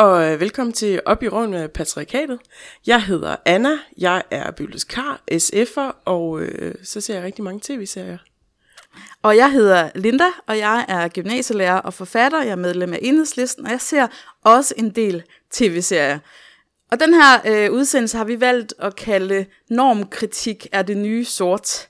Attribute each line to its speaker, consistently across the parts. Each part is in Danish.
Speaker 1: Og øh, velkommen til Op i Røven med Patriarkatet. Jeg hedder Anna, jeg er bibliotekar, SF'er, og øh, så ser jeg rigtig mange tv-serier.
Speaker 2: Og jeg hedder Linda, og jeg er gymnasielærer og forfatter. Jeg er medlem af Enhedslisten, og jeg ser også en del tv-serier. Og den her øh, udsendelse har vi valgt at kalde Normkritik er det nye sort.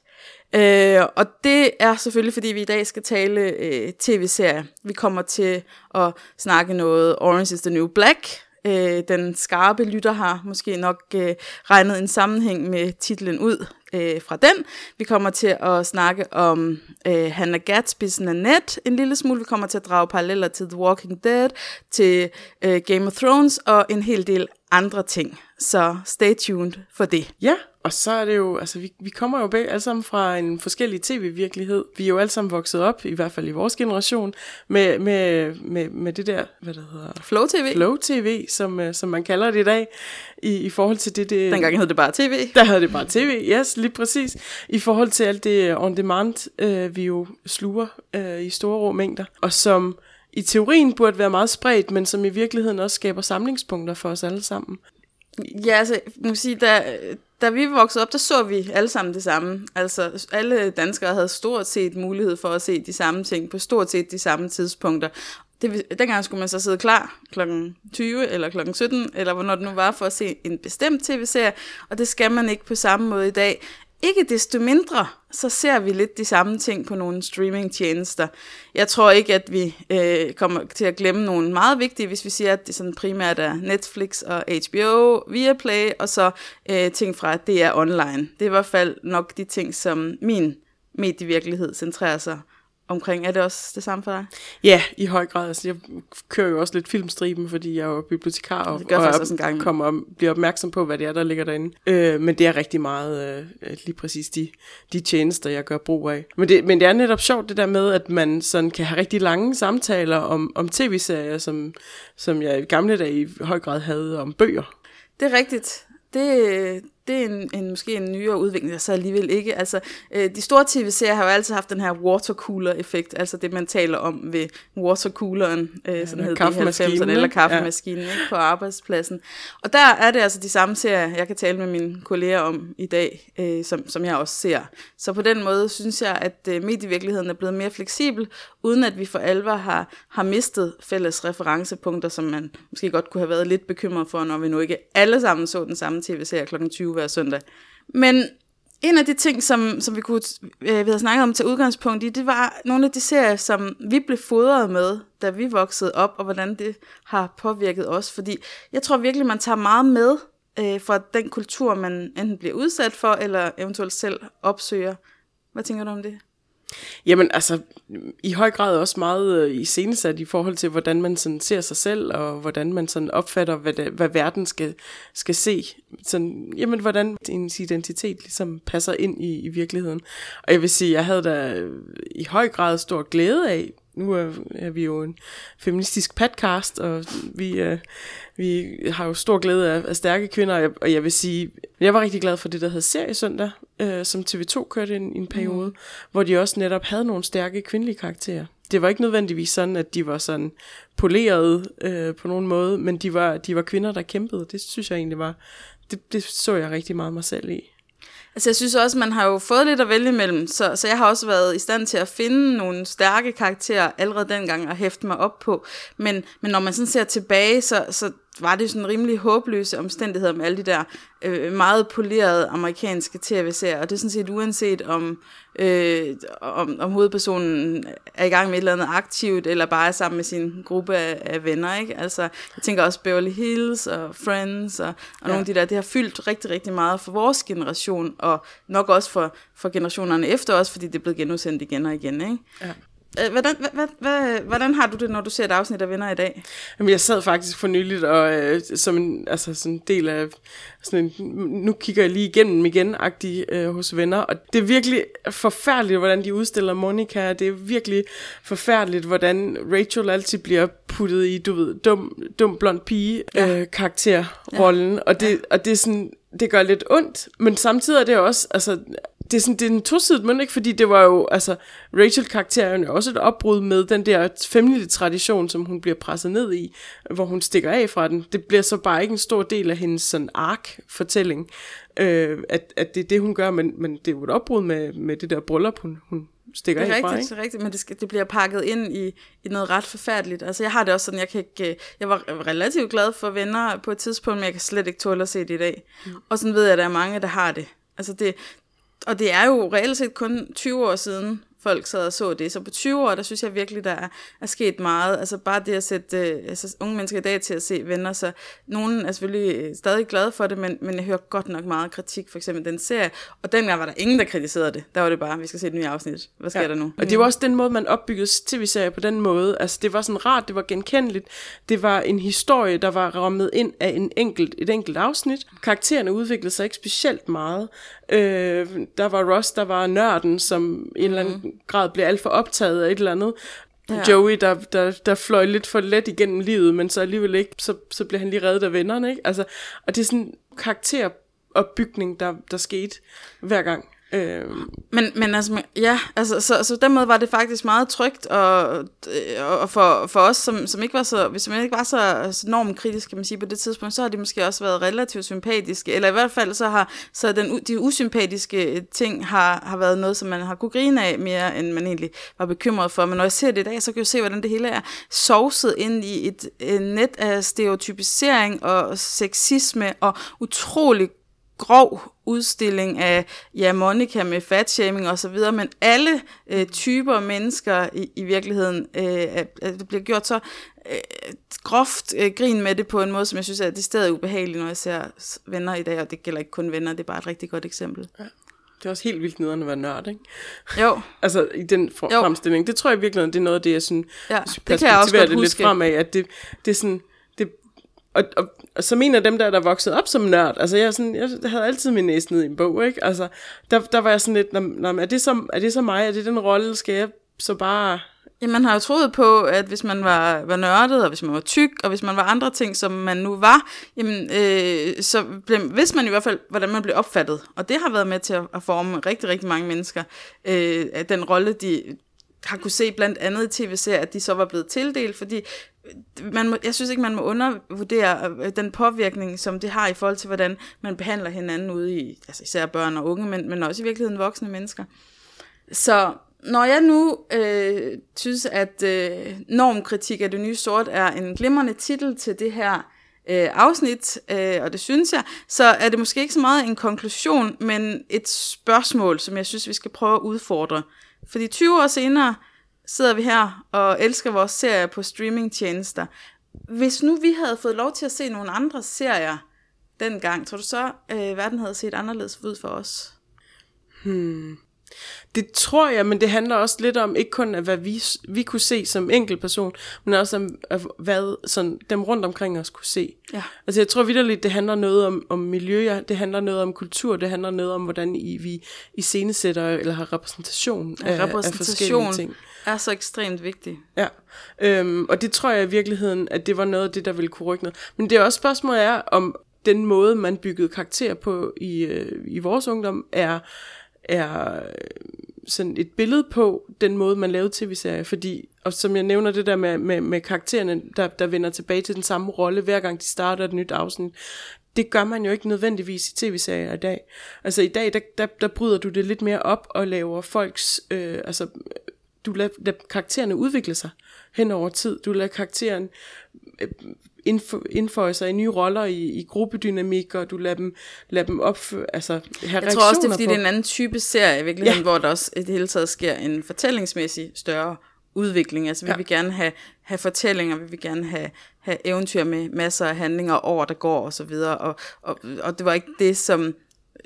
Speaker 2: Øh, og det er selvfølgelig, fordi vi i dag skal tale øh, tv-serier. Vi kommer til at snakke noget Orange is the New Black. Øh, den skarpe lytter har måske nok øh, regnet en sammenhæng med titlen ud øh, fra den. Vi kommer til at snakke om øh, Hannah Gatsby's Nanette en lille smule. Vi kommer til at drage paralleller til The Walking Dead, til øh, Game of Thrones og en hel del andre ting. Så stay tuned for det.
Speaker 1: Ja, og så er det jo, altså vi, vi kommer jo begge alle sammen fra en forskellig tv-virkelighed. Vi er jo alle sammen vokset op, i hvert fald i vores generation, med, med, med, med det der, hvad der hedder...
Speaker 2: Flow TV.
Speaker 1: Flow TV, som, øh, som man kalder det i dag, i, i forhold til det... det
Speaker 2: Dengang hed det bare tv.
Speaker 1: Der havde det bare tv, yes, lige præcis. I forhold til alt det on-demand, øh, vi jo sluger øh, i store rå mængder, og som i teorien burde være meget spredt, men som i virkeligheden også skaber samlingspunkter for os alle sammen.
Speaker 2: Ja, altså, man sige, da, da vi voksede op, der så vi alle sammen det samme. Altså, alle danskere havde stort set mulighed for at se de samme ting på stort set de samme tidspunkter. Det, dengang skulle man så sidde klar kl. 20 eller kl. 17, eller hvornår det nu var, for at se en bestemt tv-serie, og det skal man ikke på samme måde i dag. Ikke desto mindre, så ser vi lidt de samme ting på nogle streamingtjenester. Jeg tror ikke, at vi øh, kommer til at glemme nogle meget vigtige, hvis vi siger, at det sådan primært er Netflix og HBO, Viaplay, og så øh, ting fra DR Online. Det er i hvert fald nok de ting, som min medievirkelighed centrerer sig omkring. Er det også det samme for dig?
Speaker 1: Ja, i høj grad. Altså, jeg kører jo også lidt filmstriben, fordi jeg er jo bibliotekar og,
Speaker 2: det
Speaker 1: og
Speaker 2: også en gang.
Speaker 1: kommer og bliver opmærksom på, hvad det er, der ligger derinde. Øh, men det er rigtig meget øh, lige præcis de, de tjenester, jeg gør brug af. Men det, men det er netop sjovt det der med, at man sådan kan have rigtig lange samtaler om, om tv-serier, som, som jeg i gamle dage i høj grad havde om bøger.
Speaker 2: Det er rigtigt. Det, det er en, en, måske en nyere udvikling, så alligevel ikke. Altså, øh, de store tv-serier har jo altid haft den her watercooler-effekt, altså det, man taler om ved watercooleren, øh, ja, sådan hed det i 90'erne, eller kaffemaskinen ja. ikke, på arbejdspladsen. Og der er det altså de samme serier, jeg kan tale med mine kolleger om i dag, øh, som, som jeg også ser. Så på den måde synes jeg, at øh, medievirkeligheden er blevet mere fleksibel, uden at vi for alvor har, har mistet fælles referencepunkter, som man måske godt kunne have været lidt bekymret for, når vi nu ikke alle sammen så den samme tv-serie kl. 20 hver søndag. Men en af de ting, som, som vi kunne øh, vi havde snakket om til udgangspunkt i, det var nogle af de serier, som vi blev fodret med, da vi voksede op, og hvordan det har påvirket os. Fordi jeg tror virkelig, man tager meget med øh, fra den kultur, man enten bliver udsat for, eller eventuelt selv opsøger. Hvad tænker du om det?
Speaker 1: Jamen altså, i høj grad også meget øh, i scenesat i forhold til, hvordan man sådan ser sig selv, og hvordan man sådan opfatter, hvad, det, hvad verden skal, skal se. Sådan, jamen, hvordan ens identitet ligesom passer ind i, i virkeligheden. Og jeg vil sige, jeg havde da øh, i høj grad stor glæde af, nu er, er vi jo en feministisk podcast, og vi, øh, vi har jo stor glæde af, af stærke kvinder, og jeg, og jeg vil sige, jeg var rigtig glad for det, der hed Serie Søndag, øh, som TV2 kørte en, en periode, mm. hvor de også netop havde nogle stærke kvindelige karakterer. Det var ikke nødvendigvis sådan, at de var sådan polerede øh, på nogen måde, men de var, de var kvinder, der kæmpede. Det synes jeg egentlig var, det, det så jeg rigtig meget mig selv i.
Speaker 2: Altså jeg synes også, man har jo fået lidt at vælge imellem, så, så jeg har også været i stand til at finde nogle stærke karakterer allerede dengang og hæfte mig op på. Men, men når man sådan ser tilbage, så, så var det sådan rimelig håbløse omstændigheder med alle de der øh, meget polerede amerikanske tv-serier, og det er sådan set uanset om, øh, om, om hovedpersonen er i gang med et eller andet aktivt, eller bare er sammen med sin gruppe af, af venner, ikke? Altså, jeg tænker også Beverly Hills og Friends og, og ja. nogle af de der, det har fyldt rigtig, rigtig meget for vores generation, og nok også for, for generationerne efter os, fordi det er blevet genudsendt igen og igen, ikke?
Speaker 1: Ja.
Speaker 2: Øh, Hvordan, hvad, hvad, hvordan har du det, når du ser et afsnit af Venner i dag?
Speaker 1: Jamen, jeg sad faktisk for nyligt og øh, som en altså, sådan en del af sådan en, nu kigger jeg lige igennem igen agtig øh, hos venner, og det er virkelig forfærdeligt, hvordan de udstiller Monica. Det er virkelig forfærdeligt, hvordan Rachel altid bliver puttet i, du ved, dum, dum blond pige
Speaker 2: Ja.
Speaker 1: øh, karakterrollen, ja. og, det, og det er sådan, det gør lidt ondt, men samtidig er det også, altså, det er sådan, det er en tosidig mønt, ikke? Fordi det var jo, altså, Rachel-karakteren er også et opbrud med den der familie tradition, som hun bliver presset ned i, hvor hun stikker af fra den. Det bliver så bare ikke en stor del af hendes sådan ark-fortælling, øh, at, at det er det, hun gør, men, men det er jo et opbrud med, med det der bryllup, hun, hun stikker
Speaker 2: Det er
Speaker 1: af fra, ikke?
Speaker 2: det er rigtigt, men det, skal, det bliver pakket ind i, i noget ret forfærdeligt. Altså, jeg har det også sådan, jeg kan ikke... øh, Jeg var relativt glad for venner på et tidspunkt, men jeg kan slet ikke tåle at se det i dag. Mm. Og sådan ved jeg, at der er mange, der har det. Altså, det... Og det er jo reelt set kun 20 år siden, folk sad og så det. Så på 20 år, der synes jeg virkelig, der er, er sket meget. Altså bare det at sætte øh, altså, unge mennesker i dag til at se venner, så nogen er selvfølgelig øh, stadig glade for det, men, men jeg hører godt nok meget kritik, for eksempel den serie. Og dengang var der ingen, der kritiserede det. Der var det bare, vi skal se et nyt afsnit. Hvad sker ja. der nu?
Speaker 1: Og det var også den måde, man opbyggede tv-serier på den måde. Altså, det var sådan rart, det var genkendeligt. Det var en historie, der var rammet ind af en enkelt, et enkelt afsnit. Karaktererne udviklede sig ikke specielt meget. Øh, der var Ross, der var nørden, som en eller anden grad blev alt for optaget af et eller andet.
Speaker 2: Ja.
Speaker 1: Joey, der, der, der fløj lidt for let igennem livet, men så alligevel ikke, så, så blev han lige reddet af vennerne, ikke? Altså, og det er sådan en karakteropbygning, der, der skete hver gang. Øh,
Speaker 2: Men, men altså, ja, altså, så, så den måde var det faktisk meget trygt, og, og for, for os, som, som ikke var så, hvis man ikke var så, så normkritisk, kan man sige, på det tidspunkt, så har de måske også været relativt sympatiske, eller i hvert fald så har så den, de usympatiske ting har, har været noget, som man har kunne grine af mere, end man egentlig var bekymret for. Men når jeg ser det i dag, så kan jeg se, hvordan det hele er sovset ind i et, et net af stereotypisering og sexisme og utrolig grov udstilling af, ja, Monica med fatshaming og så videre, men alle øh, typer mennesker i, i virkeligheden øh, er, det bliver gjort så øh, groft øh, grin med det på en måde, som jeg synes er det stadig ubehageligt, når jeg ser venner i dag, og det gælder ikke kun venner, det er bare et rigtig godt eksempel.
Speaker 1: det er også helt vildt nederen at være nørd, ikke?
Speaker 2: Jo,
Speaker 1: Altså i den for-
Speaker 2: Jo.
Speaker 1: fremstilling. Det tror jeg virkelig, det er noget af det, jeg synes,
Speaker 2: Ja,
Speaker 1: ja,
Speaker 2: det kan jeg også godt
Speaker 1: det lidt
Speaker 2: huske.
Speaker 1: fremad, at det, det er sådan, og, og, og som en af dem der, der voksede op som nørd, altså jeg, sådan, jeg havde altid min næse ned i en bog, ikke? Altså, der, der var jeg sådan lidt, "Nå, nå, er, det så, er det så mig? Er det den rolle? Skal jeg så bare...
Speaker 2: Ja, man har jo troet på, at hvis man var, var nørdet, og hvis man var tyk, og hvis man var andre ting, som man nu var, jamen, øh, så blev, vidste man i hvert fald, hvordan man blev opfattet. Og det har været med til at, at forme rigtig, rigtig mange mennesker. Øh, den rolle, de har kunne se blandt andet i tv-serier, at de så var blevet tildelt, fordi man må, jeg synes ikke, man må undervurdere øh, den påvirkning, som det har i forhold til, hvordan man behandler hinanden ude i, altså især børn og unge, men, men også i virkeligheden voksne mennesker. Så når jeg nu øh, synes, at øh, normkritik af det nye sort er en glimrende titel til det her øh, afsnit, øh, og det synes jeg, så er det måske ikke så meget en konklusion, men et spørgsmål, som jeg synes, vi skal prøve at udfordre. Fordi 20 år senere sidder vi her og elsker vores serier på streamingtjenester. Hvis nu vi havde fået lov til at se nogle andre serier dengang, tror du så, øh, verden havde set anderledes ud for os? Hmm.
Speaker 1: Det tror jeg, men det handler også lidt om, ikke kun af, hvad vi, vi kunne se som enkeltperson, men også om, hvad sådan, dem rundt omkring os kunne se.
Speaker 2: Ja.
Speaker 1: Altså jeg tror vidderligt, det handler noget om, om miljø, det handler noget om kultur, det handler noget om, hvordan I, vi iscenesætter eller har repræsentation af, af forskellige
Speaker 2: repræsentation
Speaker 1: ting.
Speaker 2: er så ekstremt vigtig.
Speaker 1: Ja, øhm, og det tror jeg i virkeligheden, at det var noget af det, der ville kunne rykke noget. Men det er også spørgsmålet er, om den måde, man byggede karakter på i, øh, i vores ungdom, er, er øh, sådan et billede på den måde, man lavede tv-serier. Fordi, og som jeg nævner det der med, med, med karaktererne, der, der vender tilbage til den samme rolle, hver gang de starter et nyt afsnit, det gør man jo ikke nødvendigvis i tv-serier i dag. Altså i dag, der, der, der bryder du det lidt mere op og laver folks, øh, altså du lader, lader karaktererne udvikle sig hen over tid. Du lader karakteren øh, indf- indføje sig i nye roller i, i gruppedynamik, og du lader dem, lader dem opføre, altså have
Speaker 2: Jeg tror også, det er, fordi
Speaker 1: på.
Speaker 2: det er en anden type serie i virkeligheden,
Speaker 1: Ja.
Speaker 2: hvor der også i det hele taget sker en fortællingsmæssig større udvikling. Altså vi
Speaker 1: Ja.
Speaker 2: vil gerne have, have fortællinger, vi vil gerne have, have eventyr med masser af handlinger, år der går og så videre. Og, og, og det var ikke det, som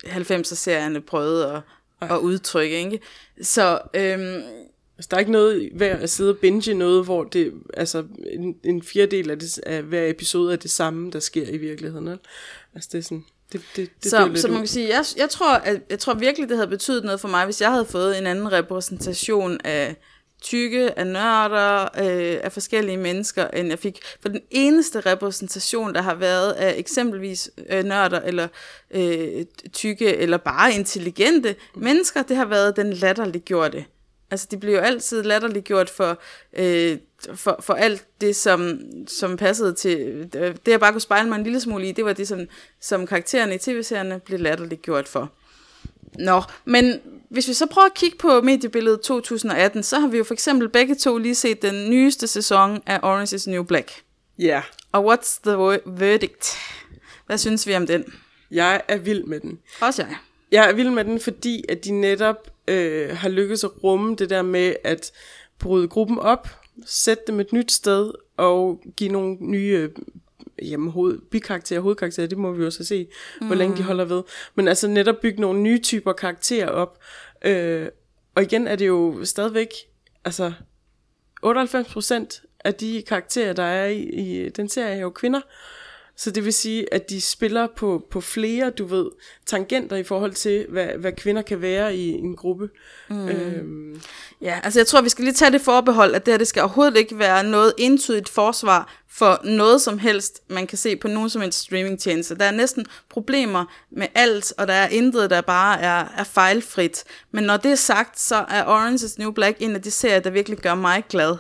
Speaker 2: 90'er-serierne prøvede at, at udtrykke. Ikke? Så øhm,
Speaker 1: Altså, der er ikke noget ved at sidde og binge noget, hvor det, altså, en, en fjerdedel af, det, af hver episode er det samme, der sker i virkeligheden. Altså, det er sådan, det, det, det
Speaker 2: så, så man
Speaker 1: ud.
Speaker 2: kan sige, jeg, jeg, tror, at, jeg tror virkelig, det havde betydet noget for mig, hvis jeg havde fået en anden repræsentation af tykke, af nørder, øh, af forskellige mennesker, end jeg fik. For den eneste repræsentation, der har været af eksempelvis øh, nørder, eller øh, tykke, eller bare intelligente mennesker, det har været den latterliggjorte. Altså, de bliver jo altid latterliggjort for, øh, for, for alt det, som, som passede til... Det, jeg bare kunne spejle mig en lille smule i, det var det, som, som karaktererne i tv-serierne blev latterliggjort for. Nå, men hvis vi så prøver at kigge på mediebilledet 2018, så har vi jo for eksempel begge to lige set den nyeste sæson af Orange is New Black.
Speaker 1: Ja,
Speaker 2: Og what's the verdict? Hvad synes vi om den?
Speaker 1: jeg er vild med den.
Speaker 2: Også jeg.
Speaker 1: Jeg er vild med den, fordi at de netop øh, har lykkedes at rumme det der med at bryde gruppen op, sætte dem et nyt sted og give nogle nye øh, jamen, hoved, bikarakterer, hovedkarakterer, det må vi jo så se, mm. hvor længe de holder ved. Men altså netop bygge nogle nye typer karakterer op. Øh, og igen er det jo stadigvæk, altså 98% af de karakterer, der er i, i den serie, er jo kvinder. Så det vil sige, at de spiller på, på flere, du ved, tangenter i forhold til, hvad, hvad kvinder kan være i en gruppe. Mm. Øhm,
Speaker 2: Ja, altså jeg tror, vi skal lige tage det forbehold, at det her, det skal overhovedet ikke være noget entydigt forsvar for noget som helst, man kan se på nogen som helst streamingtjeneste. Der er næsten problemer med alt, og der er intet, der bare er, er fejlfrit. Men når det er sagt, så er Orange is New Black en af de serier, der virkelig gør mig glad.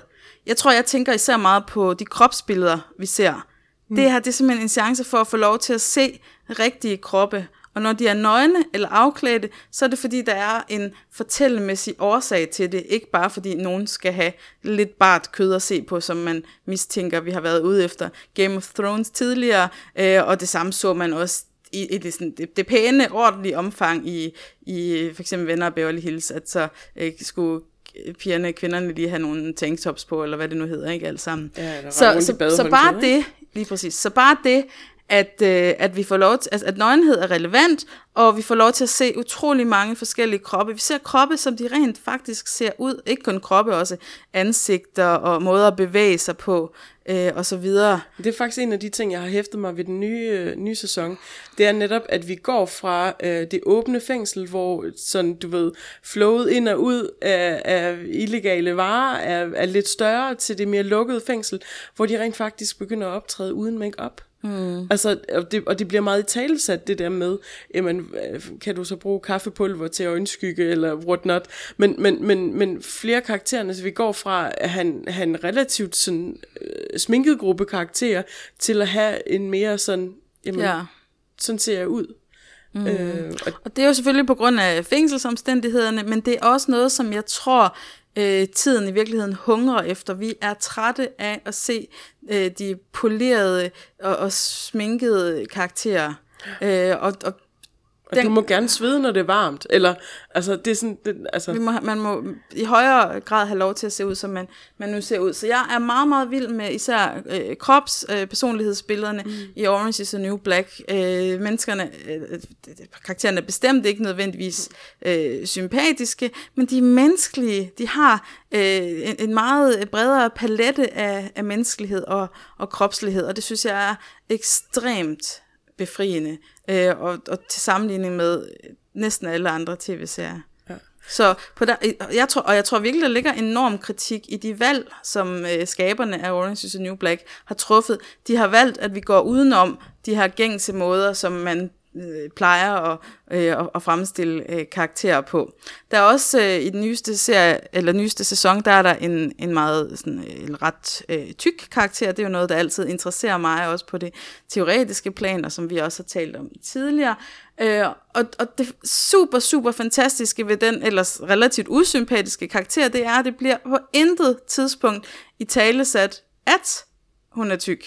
Speaker 2: Jeg tror, jeg tænker især meget på de kropsbilleder, vi ser. Mm. Det her, det er simpelthen en chance for at få lov til at se rigtige kroppe. Og når de er nøgne eller afklædte, så er det fordi, der er en fortællemæssig årsag til det. Ikke bare fordi nogen skal have lidt bart kød at se på, som man mistænker, vi har været ude efter Game of Thrones tidligere. Øh, og det samme så man også i, i det, sådan, det, det pæne, ordentlige omfang i, i for eksempel Venner og Beverly Hills, at så øh, skulle pigerne, kvinderne lige have nogle tanktops på, eller hvad det nu hedder, ikke alt sammen.
Speaker 1: Ja,
Speaker 2: så, så, så bare det, lige præcis, så bare det, at, øh, at vi får lov til, altså, at nøgenhed er relevant, og vi får lov til at se utrolig mange forskellige kroppe. Vi ser kroppe, som de rent faktisk ser ud. Ikke kun kroppe, også ansigter og måder at bevæge sig på, øh, og så videre.
Speaker 1: Det er faktisk en af de ting, jeg har hæftet mig ved den nye, øh, nye sæson. Det er netop, at vi går fra øh, det åbne fængsel, hvor sådan, du ved, flowet ind og ud af, af illegale varer er, er lidt større, til det mere lukkede fængsel, hvor de rent faktisk begynder at optræde uden make-up. Mm. Altså, og det, og det bliver meget i talesat, det der med, jamen, øh, kan du så bruge kaffepulver til øjenskygge, eller what not. Men, men, men, men flere karaktererne, så vi går fra at han, han relativt sådan, øh, sminket gruppe karakterer, til at have en mere sådan, jamen,
Speaker 2: Ja.
Speaker 1: sådan ser jeg ud. Mm. Øh, og
Speaker 2: Og det er jo selvfølgelig på grund af fængselsomstændighederne, men det er også noget, som jeg tror, øh, tiden i virkeligheden hungrer efter. Vi er trætte af at se øh, de polerede og, og sminkede karakterer. Øh, og, og
Speaker 1: og
Speaker 2: Den-
Speaker 1: du må gerne svede, når det er varmt. Eller, altså, det er sådan, det, altså,
Speaker 2: vi må, man må i højere grad have lov til at se ud, som man, man nu ser ud. Så jeg er meget, meget vild med især øh, krops, øh, personlighedsbillederne mm. i Orange is the New Black. Øh, menneskerne, øh, karaktererne er bestemt ikke nødvendigvis øh, sympatiske, men de er menneskelige. De har øh, en, en meget bredere palette af, af menneskelighed og, og kropslighed, og det synes jeg er ekstremt befriende, øh, og, og til sammenligning med næsten alle andre tv-serier.
Speaker 1: Ja.
Speaker 2: Så på der, jeg tror, og jeg tror virkelig, der ligger enorm kritik i de valg, som øh, skaberne af Orange is the New Black har truffet. De har valgt, at vi går udenom de her gængse måder, som man øh, plejer at, øh, at, fremstille øh, karakterer på. Der er også øh, i den nyeste serie, eller nyeste sæson, der er der en, en meget sådan, øh, en ret øh, tyk karakter. Det er jo noget, der altid interesserer mig, også på det teoretiske plan, og som vi også har talt om tidligere. Øh, og, og det super, super fantastiske ved den ellers relativt usympatiske karakter, det er, at det bliver på intet tidspunkt i talesat, at hun er tyk.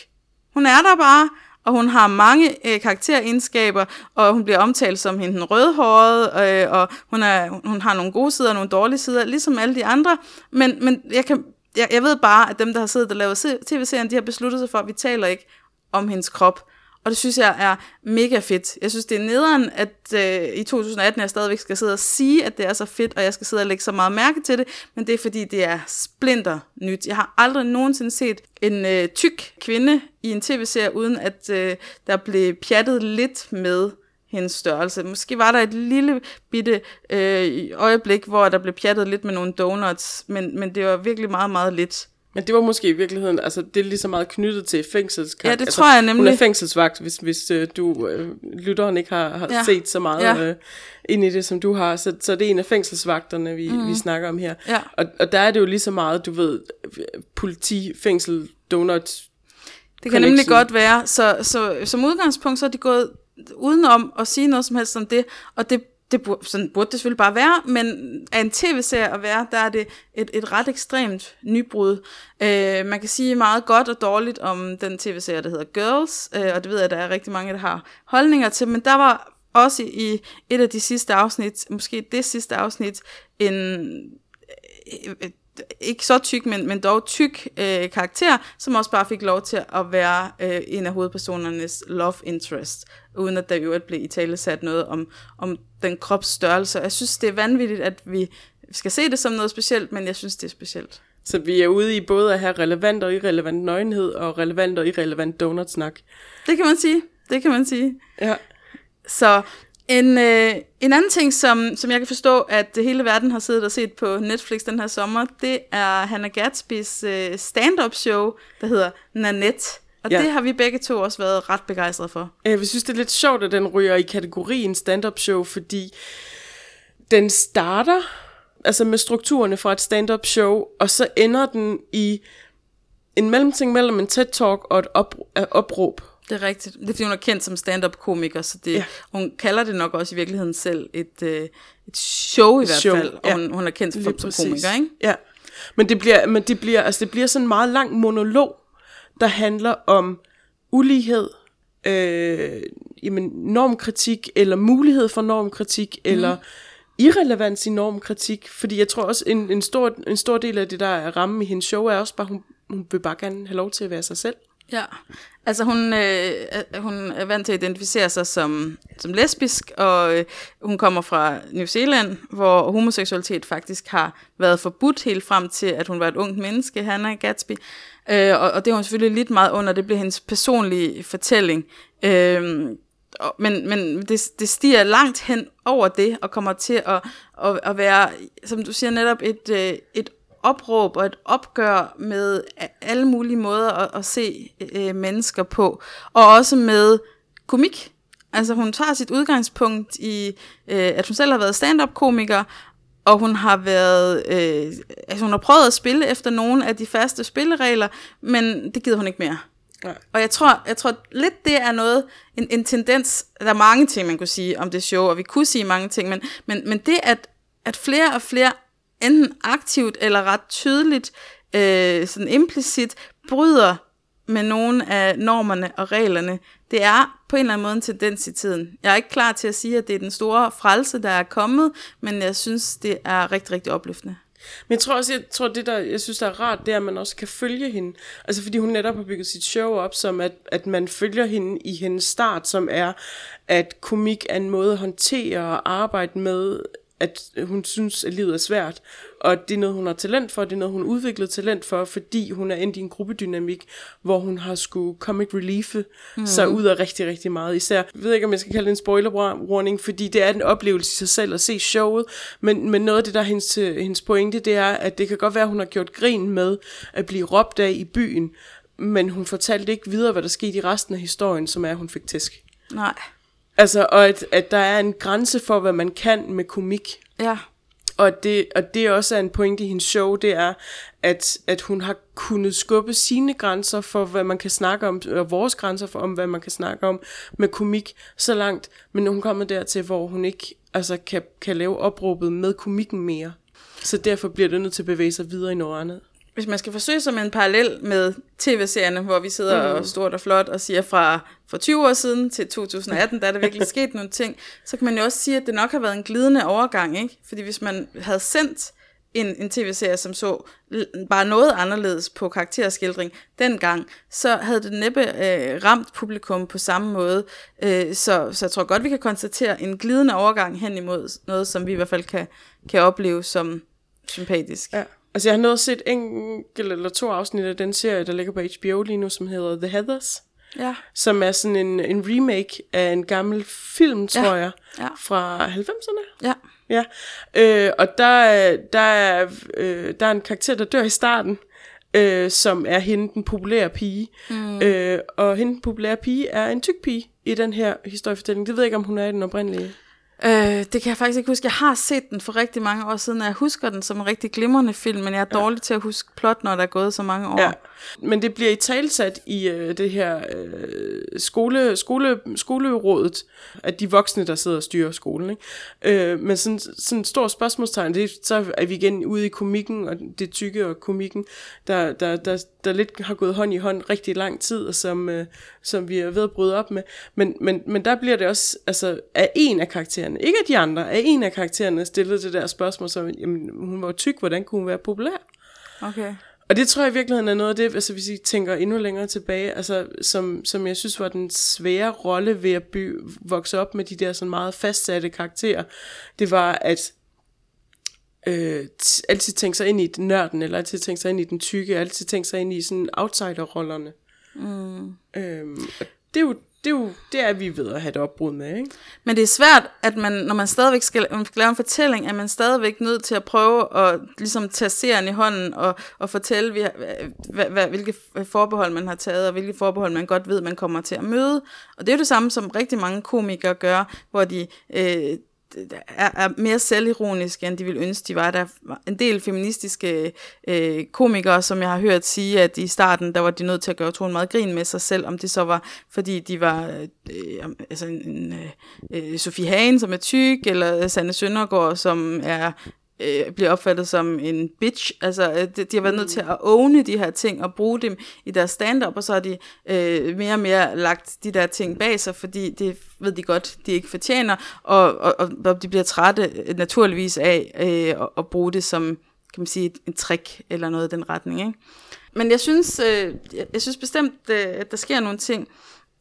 Speaker 2: Hun er der bare, og hun har mange øh, karakteregenskaber, og hun bliver omtalt som hende den rødhårede, øh, og hun, er, hun har nogle gode sider og nogle dårlige sider, ligesom alle de andre. Men, men jeg, kan, jeg, jeg ved bare, at dem, der har siddet og lavet tv-serien, de har besluttet sig for, at vi taler ikke om hendes krop og det synes jeg er mega fedt. Jeg synes, det er nederen, at øh, i 2018 jeg stadigvæk skal sidde og sige, at det er så fedt, og jeg skal sidde og lægge så meget mærke til det, men det er fordi, det er splinter nyt. Jeg har aldrig nogensinde set en øh, tyk kvinde i en tv-serie, uden at øh, der blev pjattet lidt med hendes størrelse. Måske var der et lille bitte øh, øjeblik, hvor der blev pjattet lidt med nogle donuts, men, men det var virkelig meget, meget lidt.
Speaker 1: Men det var måske i virkeligheden, altså det er lige så meget knyttet til fængselskar.
Speaker 2: Ja, det
Speaker 1: altså,
Speaker 2: tror jeg nemlig.
Speaker 1: Hun er fængselsvagt, hvis, hvis øh, du, øh, lytteren ikke har, har
Speaker 2: Ja.
Speaker 1: set så meget
Speaker 2: Ja.
Speaker 1: øh, ind i det, som du har. Så, så det er en af fængselsvagterne, vi, mm. vi snakker om her.
Speaker 2: Ja.
Speaker 1: Og, og der er det jo lige så meget, du ved, politi, fængsel, donuts.
Speaker 2: Det kan nemlig godt være. Så, så som udgangspunkt, så er de gået udenom at sige noget som helst om det, og det, det burde, sådan burde det selvfølgelig bare være, men af en tv-serie at være, der er det et, et ret ekstremt nybrud. Øh, man kan sige meget godt og dårligt om den tv-serie, der hedder Girls, øh, og det ved jeg, der er rigtig mange, der har holdninger til, men der var også i et af de sidste afsnit, måske det sidste afsnit, en øh, øh, ikke så tyk, men, men dog tyk øh, karakter, som også bare fik lov til at være øh, en af hovedpersonernes love interest, uden at der i øvrigt blev i tale sat noget om, om den kropsstørrelse. Jeg synes, det er vanvittigt, at vi skal se det som noget specielt, men jeg synes, det er specielt.
Speaker 1: Så vi er ude i både at have relevant og irrelevant nøgenhed, og relevant og irrelevant donutsnak.
Speaker 2: Det kan man sige. Det kan man sige.
Speaker 1: Ja.
Speaker 2: Så en, øh, en anden ting, som, som jeg kan forstå, at hele verden har siddet og set på Netflix den her sommer, det er Hannah Gatsbys øh, stand-up show, der hedder Nanette. Og ja. Det har vi begge to også været ret begejstrede for.
Speaker 1: Jeg synes, det er lidt sjovt, at den ryger i kategorien stand-up show, fordi den starter altså med strukturerne fra et stand-up show, og så ender den i en mellemting mellem en TED-talk og et op, øh, opråb.
Speaker 2: Det er rigtigt. Det er fordi, hun er kendt som stand-up-komiker, så det, ja. Hun kalder det nok også i virkeligheden selv et, øh, et show i hvert
Speaker 1: Show,
Speaker 2: fald, og
Speaker 1: ja.
Speaker 2: hun, hun er kendt
Speaker 1: Lige
Speaker 2: som, komiker, ikke?
Speaker 1: Ja. Men det bliver, men det bliver, altså det bliver sådan en meget lang monolog, der handler om ulighed, øh, jamen normkritik, eller mulighed for normkritik, mm. eller irrelevans i normkritik. Fordi jeg tror også, en, en, stor, en stor del af det, der er rammen i hendes show, er også bare, hun, hun vil bare gerne have lov til at være sig selv.
Speaker 2: Ja, altså hun, øh, hun er vant til at identificere sig som, som lesbisk, og øh, hun kommer fra New Zealand, hvor homoseksualitet faktisk har været forbudt helt frem til, at hun var et ungt menneske, Hannah Gatsby. Øh, og, og det har hun selvfølgelig lidt meget under, det blev hendes personlige fortælling. Øh, og- men, men det, det stiger langt hen over det, og kommer til at, at, at være, som du siger netop, et, øh, et opråb og et opgør med alle mulige måder at, at se øh, mennesker på. Og også med komik. Altså hun tager sit udgangspunkt i, øh, at hun selv har været stand-up-komiker, og hun har været, øh, altså hun har prøvet at spille efter nogle af de faste spilleregler, men det gider hun ikke mere.
Speaker 1: Nej.
Speaker 2: Og jeg tror, jeg tror lidt, det er noget, en, en tendens, der er mange ting, man kunne sige om det show, og vi kunne sige mange ting, men, men, men det, at, at flere og flere enten aktivt eller ret tydeligt, øh, sådan implicit, bryder med nogle af normerne og reglerne, det er på en eller anden måde en tendens i tiden. Jeg er ikke klar til at sige, at det er den store frelse, der er kommet, men jeg synes, det er rigtig, rigtig opløftende.
Speaker 1: Men jeg tror også, jeg tror det der, jeg synes der er rart, det er, at man også kan følge hende. Altså fordi hun netop har bygget sit show op, som at, at man følger hende i hendes start, som er, at komik er en måde at håndtere og arbejde med, at hun synes, at livet er svært. Og det er noget, hun har talent for, det er noget, hun har udviklet talent for, fordi hun er endt i en gruppedynamik, hvor hun har skulle comic reliefe mm. sig ud af rigtig, rigtig meget. Især, jeg ved ikke, om jeg skal kalde det en spoiler warning, fordi det er en oplevelse i sig selv at se showet, men, men noget af det, der er hendes, hendes pointe, det er, at det kan godt være, at hun har gjort grin med at blive råbt af i byen, men hun fortalte ikke videre, hvad der skete i resten af historien, som er, at hun fik tæsk.
Speaker 2: Nej.
Speaker 1: Altså, og at, at der er en grænse for, hvad man kan med komik.
Speaker 2: Ja.
Speaker 1: Og det, og det også er en pointe i hendes show, det er, at, at hun har kunnet skubbe sine grænser for, hvad man kan snakke om, og vores grænser for, om hvad man kan snakke om med komik så langt. Men hun kommet dertil, hvor hun ikke altså, kan, kan lave opråbet med komikken mere. Så derfor bliver det nødt til at bevæge sig videre i noget andet.
Speaker 2: Hvis man skal forsøge sig med en parallel med tv-serierne, hvor vi sidder mm. og stort og flot og siger fra for 20 år siden til 2018, der er der virkelig sket nogle ting, så kan man jo også sige, at det nok har været en glidende overgang, ikke? Fordi hvis man havde sendt en, en tv-serie, som så bare noget anderledes på karakterskildring dengang, så havde det næppe øh, ramt publikum på samme måde. Øh, så, så jeg tror godt, vi kan konstatere en glidende overgang hen imod noget, som vi i hvert fald kan, kan opleve som sympatisk.
Speaker 1: Ja. Altså, jeg har nået set enkelt eller to afsnit af den serie, der ligger på HBO lige nu, som hedder The Heathers.
Speaker 2: Ja.
Speaker 1: Som er sådan en, en remake af en gammel film, tror jeg,
Speaker 2: ja.
Speaker 1: fra 90'erne.
Speaker 2: Ja.
Speaker 1: Ja, øh, og der, er- der, er, øh, der er en karakter, der dør i starten, øh, som er hende, den populære pige. Mm. Øh, og hende, den populære pige, er en tyk pige i den her historiefortælling. Det ved jeg ikke, om hun er i den oprindelige.
Speaker 2: Øh, det kan jeg faktisk ikke huske. Jeg har set den for rigtig mange år siden, og jeg husker den som en rigtig glimrende film, men jeg er dårlig til at huske plot, når der er gået så mange år.
Speaker 1: Ja. Men det bliver i talsat i øh, det her øh, skole, skole, skolerådet, at de voksne, der sidder og styrer skolen. Ikke? Øh, men sådan, sådan et stort spørgsmålstegn, det, så er vi igen ude i komikken, og det tykke og komikken, der, der, der, der lidt har gået hånd i hånd rigtig lang tid, og som, øh, som vi er ved at bryde op med. Men, men, men der bliver det også altså, af en af karaktererne, ikke af de andre, af en af karaktererne stillet det der spørgsmål, som, jamen, hun var tyk, hvordan kunne hun være populær?
Speaker 2: Okay.
Speaker 1: Og det tror jeg i virkeligheden er noget af det, altså hvis I tænker endnu længere tilbage, altså som, som jeg synes var den svære rolle ved at by, vokse op med de der sådan meget fastsatte karakterer, det var at øh, t- altid tænke sig ind i den nørden, eller altid tænke sig ind i den tykke, altid tænke sig ind i sådan outsider-rollerne. Mm. Øhm, det er jo det er jo det er vi ved at have et opbrud med, ikke?
Speaker 2: Men det er svært, at man, når man stadigvæk skal, man skal lave en fortælling, at man stadigvæk nødt til at prøve at ligesom tage serien i hånden og, og fortælle, vi hvad, hvad, hvilke forbehold man har taget, og hvilke forbehold man godt ved, man kommer til at møde. Og det er jo det samme, som rigtig mange komikere gør, hvor de øh, er, er mere selvironiske, end de ville ønske, de var. Der er en del feministiske øh, komikere, som jeg har hørt sige, at i starten, der var de nødt til at gøre troen meget grin med sig selv, om det så var, fordi de var øh, altså en, en øh, øh Sofie Hagen, som er tyk, eller Sanne Søndergaard, som er øh, bliver opfattet som en bitch. Altså, øh, de, de har været nødt til at owne de her ting og bruge dem i deres stand-up, og så har de øh, mere og mere lagt de der ting bag sig, fordi det ved de godt, de ikke fortjener, og, og, og, de bliver trætte øh, naturligvis af øh, at, at bruge det som, kan man sige, et, en trick eller noget i den retning. Ikke? Men jeg synes, øh, jeg, jeg synes bestemt, øh, at der sker nogle ting.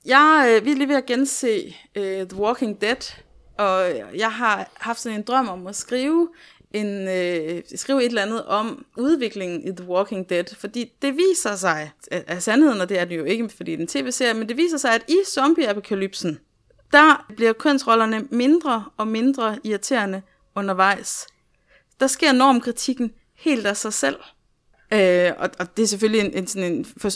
Speaker 2: Jeg øh, vi er lige ved at gense øh, The Walking Dead, og jeg har haft sådan en drøm om at skrive en, øh, skrive et eller andet om udviklingen i The Walking Dead, fordi det viser sig, af sandheden, og det er det jo ikke, fordi det er en tv-serie, men det viser sig, at i zombie-apokalypsen, der bliver kønsrollerne mindre og mindre irriterende undervejs. Der sker normkritikken helt af sig selv. Øh, og, og det er selvfølgelig en, en, sådan en for,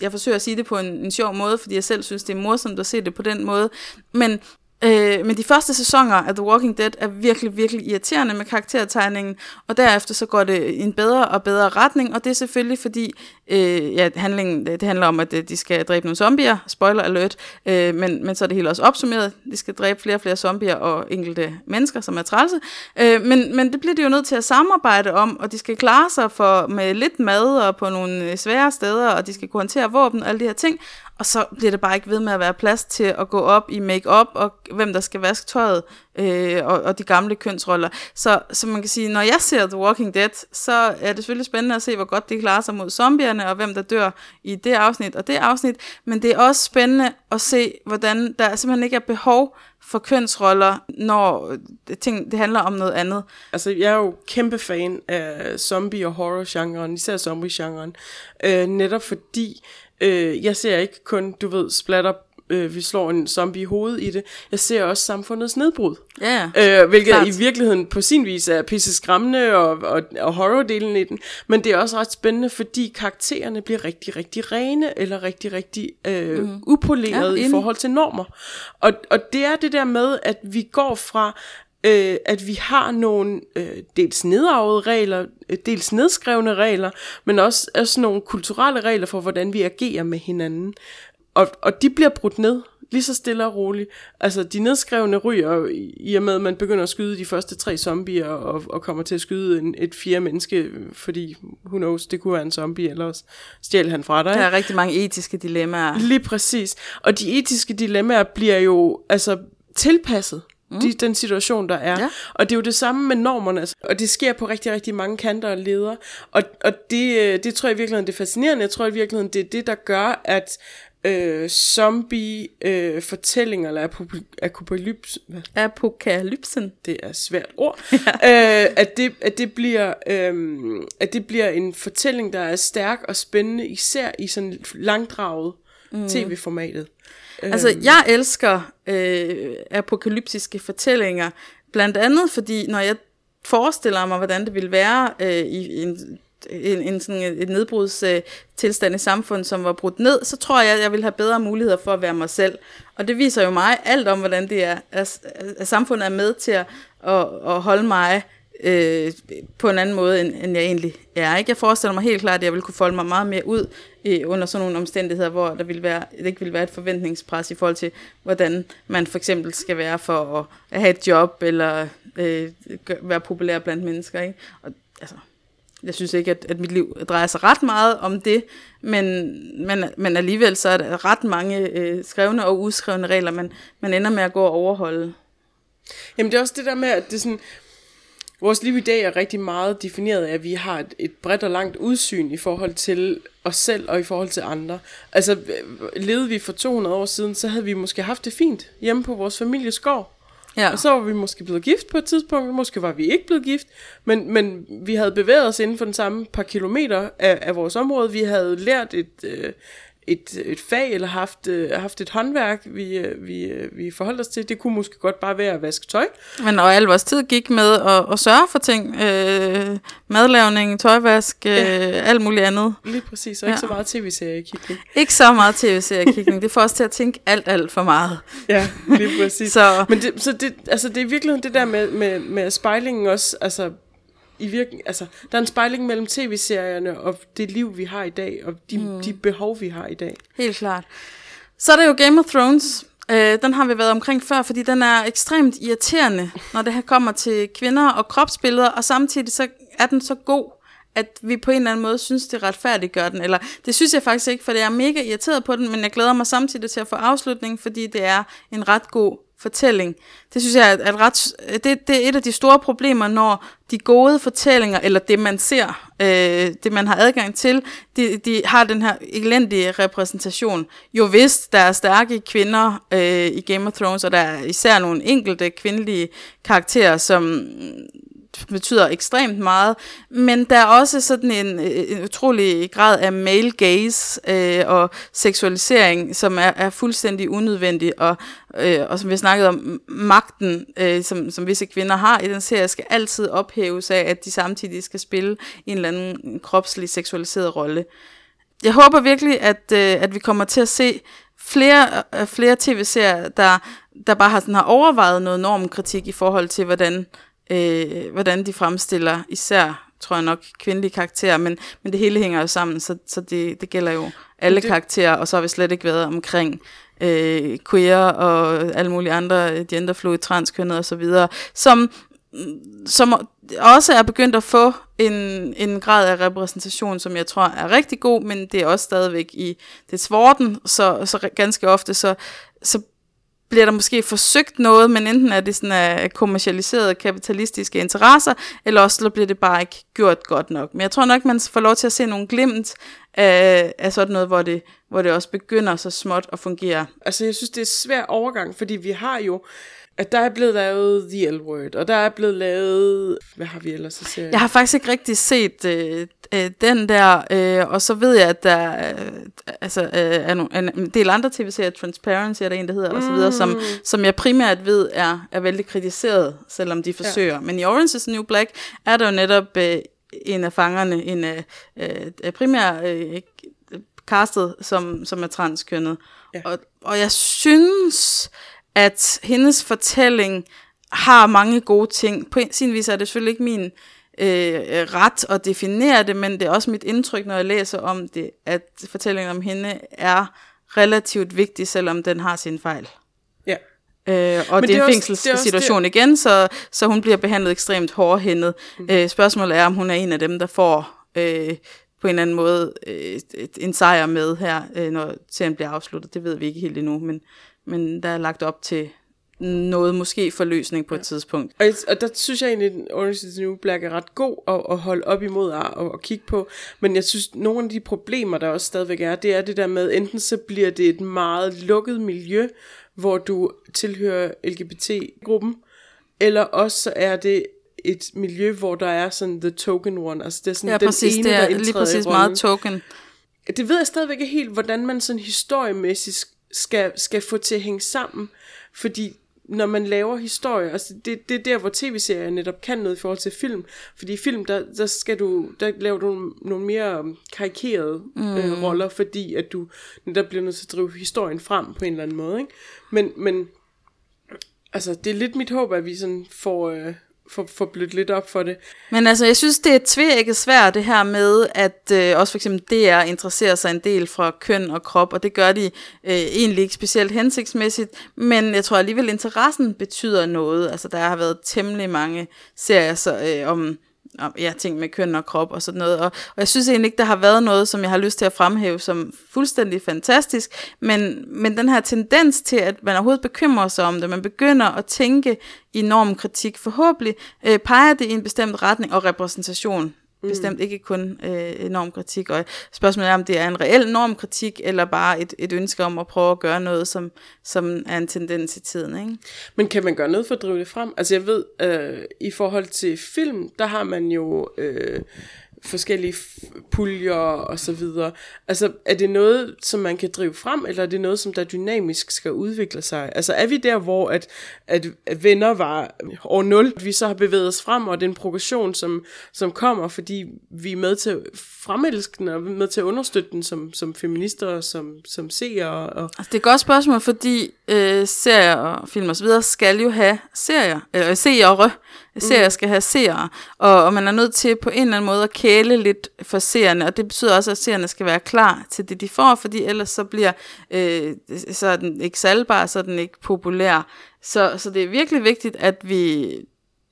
Speaker 2: jeg forsøger at sige det på en, en sjov måde, fordi jeg selv synes, det er morsomt at se det på den måde. Men Øh, men de første sæsoner af The Walking Dead er virkelig, virkelig irriterende med karaktertegningen, og derefter så går det i en bedre og bedre retning, og det er selvfølgelig fordi, øh, ja, handlingen, det handler om, at øh, de skal dræbe nogle zombier, spoiler alert, øh, men, men så er det hele også opsummeret, de skal dræbe flere og flere zombier og enkelte mennesker, som er trælse, øh, men, men det bliver de jo nødt til at samarbejde om, og de skal klare sig for, med lidt mad og på nogle øh, svære steder, og de skal kunne håndtere våben og alle de her ting, og så bliver det bare ikke ved med at være plads til at gå op i make-up, og hvem der skal vaske tøjet, øh, og, og de gamle kønsroller. Så, så man kan sige, når jeg ser The Walking Dead, så er det selvfølgelig spændende at se, hvor godt de klarer sig mod zombierne, og hvem der dør i det afsnit og det afsnit. Men det er også spændende at se, hvordan der simpelthen ikke er behov for kønsroller, når ting, det handler om noget andet.
Speaker 1: Altså, jeg er jo kæmpe fan af zombie- og horror-genren, især zombie-genren, øh, netop fordi øh, jeg ser ikke kun, du ved, splatter øh, vi slår en zombie i hovedet i det. Jeg ser også samfundets nedbrud.
Speaker 2: Ja,
Speaker 1: Øh, hvilket
Speaker 2: klart.
Speaker 1: i virkeligheden på sin vis er pisse skræmmende og, og, og horror-delen i den. Men det er også ret spændende, fordi karaktererne bliver rigtig, rigtig rene eller rigtig, rigtig øh, mm. upolerede
Speaker 2: Ja,
Speaker 1: i forhold til normer. Og, og det er det der med, at vi går fra øh, at vi har nogle øh, dels nedarvede regler, øh, dels nedskrevne regler, men også, også nogle kulturelle regler for, hvordan vi agerer med hinanden. Og, og de bliver brudt ned, lige så stille og roligt. Altså, de nedskrevne ryger i- i og med, at man begynder at skyde de første tre zombier, og, og kommer til at skyde en, et fjerde menneske, fordi, who knows, det kunne være en zombie, eller også stjæl han fra dig.
Speaker 2: der er rigtig mange etiske dilemmaer.
Speaker 1: Lige præcis. Og de etiske dilemmaer bliver jo altså tilpasset mm. de, den situation, der er.
Speaker 2: Ja.
Speaker 1: Og det er jo det samme med normerne, altså. og det sker på rigtig, rigtig mange kanter og leder. Og, og det, øh, det tror jeg i virkeligheden, det er fascinerende. Jeg tror i virkeligheden, det er det, der gør, at øh, zombie-fortællinger, øh, eller apokalypse, hvad?
Speaker 2: Apokalypsen.
Speaker 1: det er et svært ord, ja. øh, at, det, at, det bliver, øh, at det bliver en fortælling, der er stærk og spændende, især i sådan langdraget mm. tv-formatet.
Speaker 2: Altså, jeg elsker øh, apokalyptiske fortællinger, blandt andet fordi, når jeg forestiller mig, hvordan det ville være øh, i en en, en sådan et nedbrudstilstand i samfundet, som var brudt ned, så tror jeg, at jeg vil have bedre muligheder for at være mig selv. Og det viser jo mig alt om, hvordan det er, at, at samfundet er med til at, at, at holde mig øh, på en anden måde, end, end jeg egentlig er. Ikke? Jeg forestiller mig helt klart, at jeg vil kunne folde mig meget mere ud øh, under sådan nogle omstændigheder, hvor der vil være, det ikke vil være et forventningspres i forhold til, hvordan man for eksempel skal være for at, at have et job, eller øh, være populær blandt mennesker. Ikke? Og, altså, jeg synes ikke, at, at mit liv drejer sig ret meget om det, men, men, men alligevel så er der ret mange øh, skrevne og uskrevne regler, man, man ender med at gå og overholde.
Speaker 1: Jamen det er også det der med, at det er sådan, vores liv i dag er rigtig meget defineret af, at vi har et, et bredt og langt udsyn i forhold til os selv og i forhold til andre. Altså øh, levede vi for 200 år siden, så havde vi måske haft det fint hjemme på vores families gård. Ja. Og så var vi måske blevet gift på et tidspunkt, måske var vi ikke blevet gift, men, men vi havde bevæget os inden for den samme par kilometer af, af vores område. Vi havde lært et, øh, et, et fag eller haft, øh, haft et håndværk, vi, øh, vi, øh, vi forholdt os til. Det kunne måske godt bare være at vaske tøj.
Speaker 2: Men og al vores tid gik med at, at sørge for ting. Øh, madlavning, tøjvask, øh, ja. alt muligt andet.
Speaker 1: Lige præcis, og ja. ikke så meget tv-seriekigning.
Speaker 2: Ikke så meget tv-seriekigning. det får os til at tænke alt, alt for meget.
Speaker 1: Ja, lige præcis. så. Men det, så det, altså, det er virkelig det der med, med, med spejlingen også, altså i virken, altså, der er en spejling mellem tv-serierne og det liv, vi har i dag, og de, mm. de behov, vi har i dag.
Speaker 2: Helt klart. Så er der jo Game of Thrones. Øh, den har vi været omkring før, fordi den er ekstremt irriterende, når det her kommer til kvinder og kropsbilleder, og samtidig så er den så god, at vi på en eller anden måde synes, det retfærdiggør den. Eller det synes jeg faktisk ikke, for det er mega irriteret på den, men jeg glæder mig samtidig til at få afslutning, fordi det er en ret god fortælling. Det synes jeg er, et ret, øh, det, det er et af de store problemer, når de gode fortællinger, eller det man ser, øh, det man har adgang til, de, de har den her elendige repræsentation. Jo vist, der er stærke kvinder øh, i Game of Thrones, og der er især nogle enkelte kvindelige karakterer, som betyder ekstremt meget, men der er også sådan en, øh, en utrolig grad af male gaze øh, og seksualisering, som er, er fuldstændig unødvendig, og, øh, og som vi har snakket om, magten, øh, som, som visse kvinder har i den serie, skal altid ophæves af, at de samtidig skal spille en eller anden kropslig seksualiseret rolle. Jeg håber virkelig, at, øh, at vi kommer til at se flere, øh, flere tv-serier, der, der bare har, sådan, har overvejet noget normkritik i forhold til, hvordan øh, hvordan de fremstiller især, tror jeg nok, kvindelige karakterer, men, men det hele hænger jo sammen, så, så det, det gælder jo alle det... karakterer, og så har vi slet ikke været omkring øh, queer og alle mulige andre genderfluid, transkønnet osv., som, som også er begyndt at få en, en grad af repræsentation, som jeg tror er rigtig god, men det er også stadigvæk i det svorden, så, så ganske ofte så, så bliver der måske forsøgt noget, men enten er det sådan af kommercialiserede kapitalistiske interesser, eller også så bliver det bare ikke gjort godt nok. Men jeg tror nok, man får lov til at se nogle glimt af, af sådan noget, hvor det, hvor det også begynder så småt at fungere.
Speaker 1: Altså jeg synes, det er svær overgang, fordi vi har jo at der er blevet lavet The L-Word, og der er blevet lavet... Hvad har vi ellers at se?
Speaker 2: Jeg har faktisk ikke rigtig set øh, øh, den der, øh, og så ved jeg, at der øh, altså, øh, er nogle, en del andre tv-serier, Transparency er der en, der hedder, mm. og så videre, som, mm. som jeg primært ved er, er vældig kritiseret, selvom de forsøger. Ja. Men i Orange is the New Black er der jo netop øh, en af fangerne, en af øh, primært øh, castet, som, som er transkønnet. Ja. Og, og jeg synes at hendes fortælling har mange gode ting. På sin vis er det selvfølgelig ikke min øh, ret at definere det, men det er også mit indtryk, når jeg læser om det, at fortællingen om hende er relativt vigtig, selvom den har sin fejl.
Speaker 1: Ja.
Speaker 2: Øh, og men det er en fængselssituation det... igen, så, så hun bliver behandlet ekstremt hårdhændet. Mm. Øh, spørgsmålet er, om hun er en af dem, der får øh, på en eller anden måde øh, en sejr med her, øh, når serien bliver afsluttet. Det ved vi ikke helt endnu, men men der er lagt op til, noget måske forløsning på ja. et tidspunkt.
Speaker 1: Og, og der synes jeg egentlig, at Orange is the New Black er ret god at, at holde op imod og, og, og kigge på. Men jeg synes, nogle af de problemer, der også stadigvæk er, det er det der med, enten så bliver det et meget lukket miljø, hvor du tilhører LGBT-gruppen, eller også så er det et miljø, hvor der er sådan the token one. Altså det er sådan
Speaker 2: ja,
Speaker 1: den
Speaker 2: præcis,
Speaker 1: ene,
Speaker 2: det er
Speaker 1: der
Speaker 2: lige præcis meget token.
Speaker 1: Det ved jeg stadigvæk ikke helt, hvordan man sådan historiemæssigt skal, skal få til at hænge sammen. Fordi når man laver historie, altså det, det er der, hvor tv-serier netop kan noget i forhold til film. Fordi i film, der, der, skal du, der laver du nogle mere karikerede mm. øh, roller, fordi at du netop bliver nødt til at drive historien frem på en eller anden måde. Ikke? Men, men altså, det er lidt mit håb, at vi sådan får... Øh, få, få blødt lidt op for det.
Speaker 2: Men altså, jeg synes, det er tvækket svært det her med, at øh, også for eksempel DR interesserer sig en del fra køn og krop, og det gør de øh, egentlig ikke specielt hensigtsmæssigt, men jeg tror alligevel, interessen betyder noget. Altså, der har været temmelig mange serier så, øh, om ja, ting med køn og krop og sådan noget. Og, og jeg synes egentlig ikke, der har været noget, som jeg har lyst til at fremhæve som fuldstændig fantastisk, men, men den her tendens til, at man overhovedet bekymrer sig om det, man begynder at tænke i normkritik, forhåbentlig øh, peger det i en bestemt retning og repræsentation Mm. Bestemt ikke kun øh, normkritik, og spørgsmålet er, om det er en reel normkritik, eller bare et, et ønske om at prøve at gøre noget, som, som er en tendens i tiden. Ikke?
Speaker 1: Men kan man gøre noget for at drive det frem? Altså jeg ved, øh, i forhold til film, der har man jo... Øh, forskellige puljer og så videre. Altså, er det noget, som man kan drive frem, eller er det noget, som der dynamisk skal udvikle sig? Altså, er vi der, hvor at, at, venner var år 0, vi så har bevæget os frem, og den progression, som, som kommer, fordi vi er med til at fremelske den, og med til at understøtte den som, som feminister og som, som seere. Og... Altså,
Speaker 2: det er et godt spørgsmål, fordi øh, serier og film og så videre skal jo have serier, øh, seere, Mm. serier skal have seere, og, og man er nødt til på en eller anden måde at kæle lidt for seerne, og det betyder også, at seerne skal være klar til det, de får, fordi ellers så bliver øh, så er den ikke salgbar, så er den ikke populær. Så, så det er virkelig vigtigt, at vi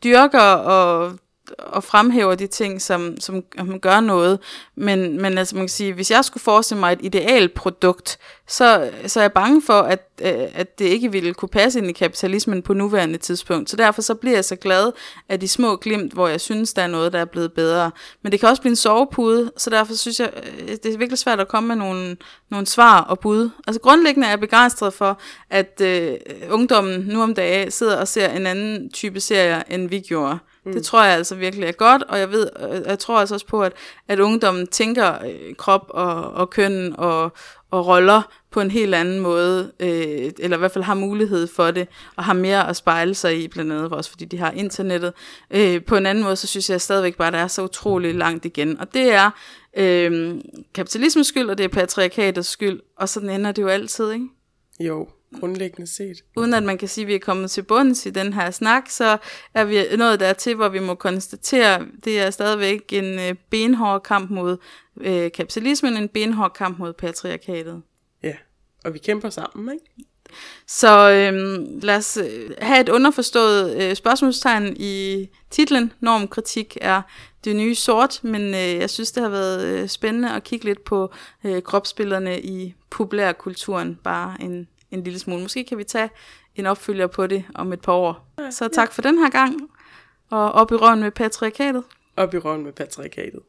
Speaker 2: dyrker og og fremhæver de ting, som, som, som gør noget. Men, men altså man kan sige, hvis jeg skulle forestille mig et ideal produkt, så, så er jeg bange for, at, øh, at det ikke ville kunne passe ind i kapitalismen på nuværende tidspunkt. Så derfor så bliver jeg så glad af de små glimt, hvor jeg synes, der er noget, der er blevet bedre. Men det kan også blive en sovepude, så derfor synes jeg, øh, det er virkelig svært at komme med nogle, nogle svar og bud. Altså grundlæggende er jeg begejstret for, at øh, ungdommen nu om dagen sidder og ser en anden type serier, end vi gjorde. Mm. Det tror jeg altså virkelig er godt, og jeg ved, jeg tror altså også på, at, at ungdommen tænker øh, krop og, og køn og, og roller på en helt anden måde, øh, eller i hvert fald har mulighed for det, og har mere at spejle sig i, blandt andet også fordi de har internettet. Øh, på en anden måde, så synes jeg stadigvæk bare, at der er så utrolig langt igen, og det er øh, kapitalismens skyld, og det er patriarkatets skyld, og sådan ender det jo altid, ikke?
Speaker 1: Jo, grundlæggende set.
Speaker 2: Uden at man kan sige, at vi er kommet til bunds i den her snak, så er vi nået dertil, hvor vi må konstatere, at det er stadigvæk en øh, benhård kamp mod øh, kapitalismen, en benhård kamp mod patriarkatet.
Speaker 1: Ja, og vi kæmper sammen, ikke?
Speaker 2: Så øhm, lad os øh, have et underforstået øh, spørgsmålstegn i titlen. Normkritik er det nye sort, men øh, jeg synes, det har været øh, spændende at kigge lidt på øh, kropsbillederne i populærkulturen. Bare en en lille smule. Måske kan vi tage en opfølger på det om et par år. Så tak for den her gang, og op i røven med patriarkatet.
Speaker 1: Op i røven med patriarkatet.